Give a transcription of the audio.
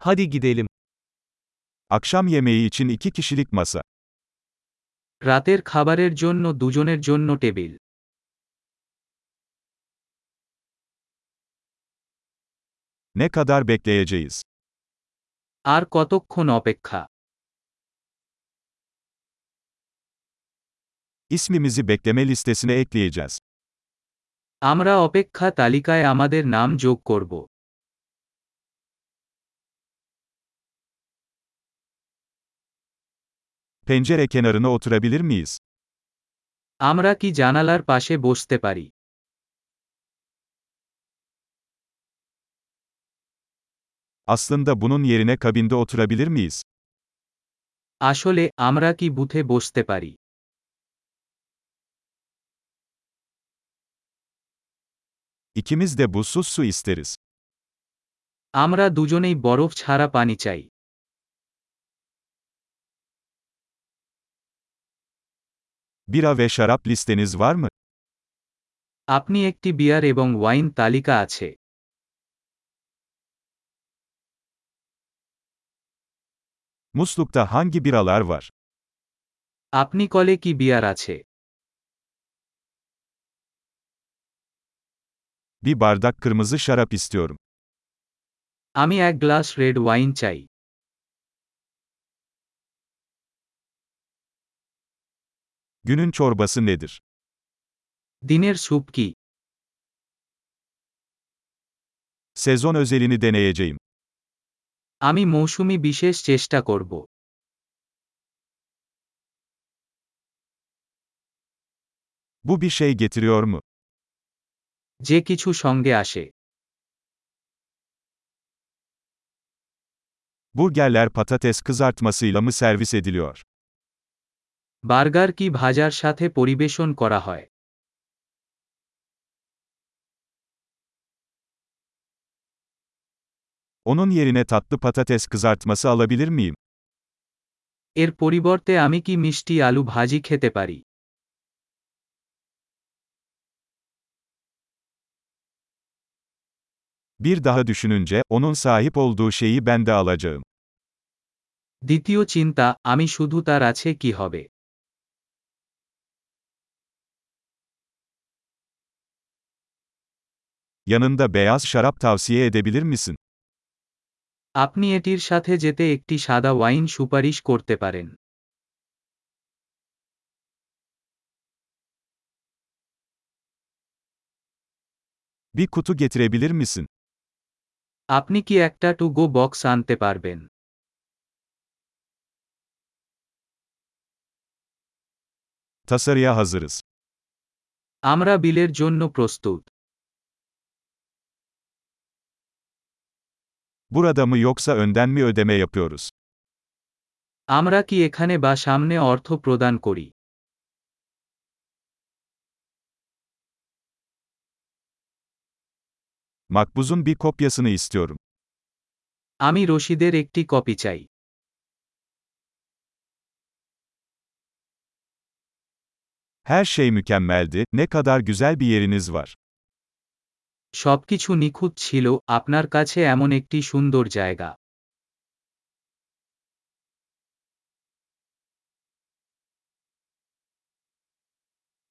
Hadi gidelim. Akşam yemeği için iki kişilik masa. রাতের খাবারের জন্য দুজনের জন্য টেবিল Ne kadar bekleyeceğiz? আর কতক্ষণ অপেক্ষা İsmimizi bekleme listesine ekleyeceğiz. আমরা অপেক্ষা তালিকায় আমাদের নাম যোগ করব Pencere kenarına oturabilir miyiz? আমরা কি জানালার পাশে বসতে পারি Aslında bunun yerine kabinde oturabilir miyiz? আসলে আমরা কি বুথে বসতে পারি İkimiz de buzsuz su isteriz. আমরা দুজনেই বরফ ছাড়া পানি চাই Bira ve şarap listeniz var mı? আপনি একটি বিয়ার এবং ওয়াইন তালিকা আছে Muslukta hangi biralar var? আপনি কলে কি বিয়ার আছে Bir bardak kırmızı şarap istiyorum. আমি এক গ্লাস রেড ওয়াইন চাই Günün çorbası nedir? দিনের স্যুপ কি Sezon özelini deneyeceğim. আমি মৌসুমি বিশেষ চেষ্টা করব Bu bir şey getiriyor mu? যে কিছু সঙ্গে আসে Burgerler patates kızartmasıyla mı servis ediliyor? Burger কি ভাজার সাথে পরিবেশন করা হয় Onun yerine tatlı patates kızartması alabilir miyim? এর পরিবর্তে আমি কি মিষ্টি আলু ভাজি খেতে পারি Bir daha düşününce, onun sahip olduğu şeyi ben de alacağım. দ্বিতীয় চিন্তা আমি শুধু তার আছে কি হবে Yanında beyaz şarap tavsiye edebilir misin? আপনি এটির সাথে যেতে একটি সাদা ওয়াইন সুপারিশ করতে পারেন Bir kutu getirebilir misin? আপনি কি একটা টু গো বক্স আনতে পারবেন Tasarıya hazırız. আমরা বিলের জন্য প্রস্তুত Burada mı yoksa önden mi ödeme yapıyoruz? আমরা কি এখানে বা সামনে অর্থ প্রদান করি Makbuzun bir kopyasını istiyorum. আমি রসিদের একটি কপি চাই Her şey mükemmeldi, ne kadar güzel bir yeriniz var. সবকিছু নিখুঁত ছিল আপনার কাছে এমন একটি সুন্দর জায়গা।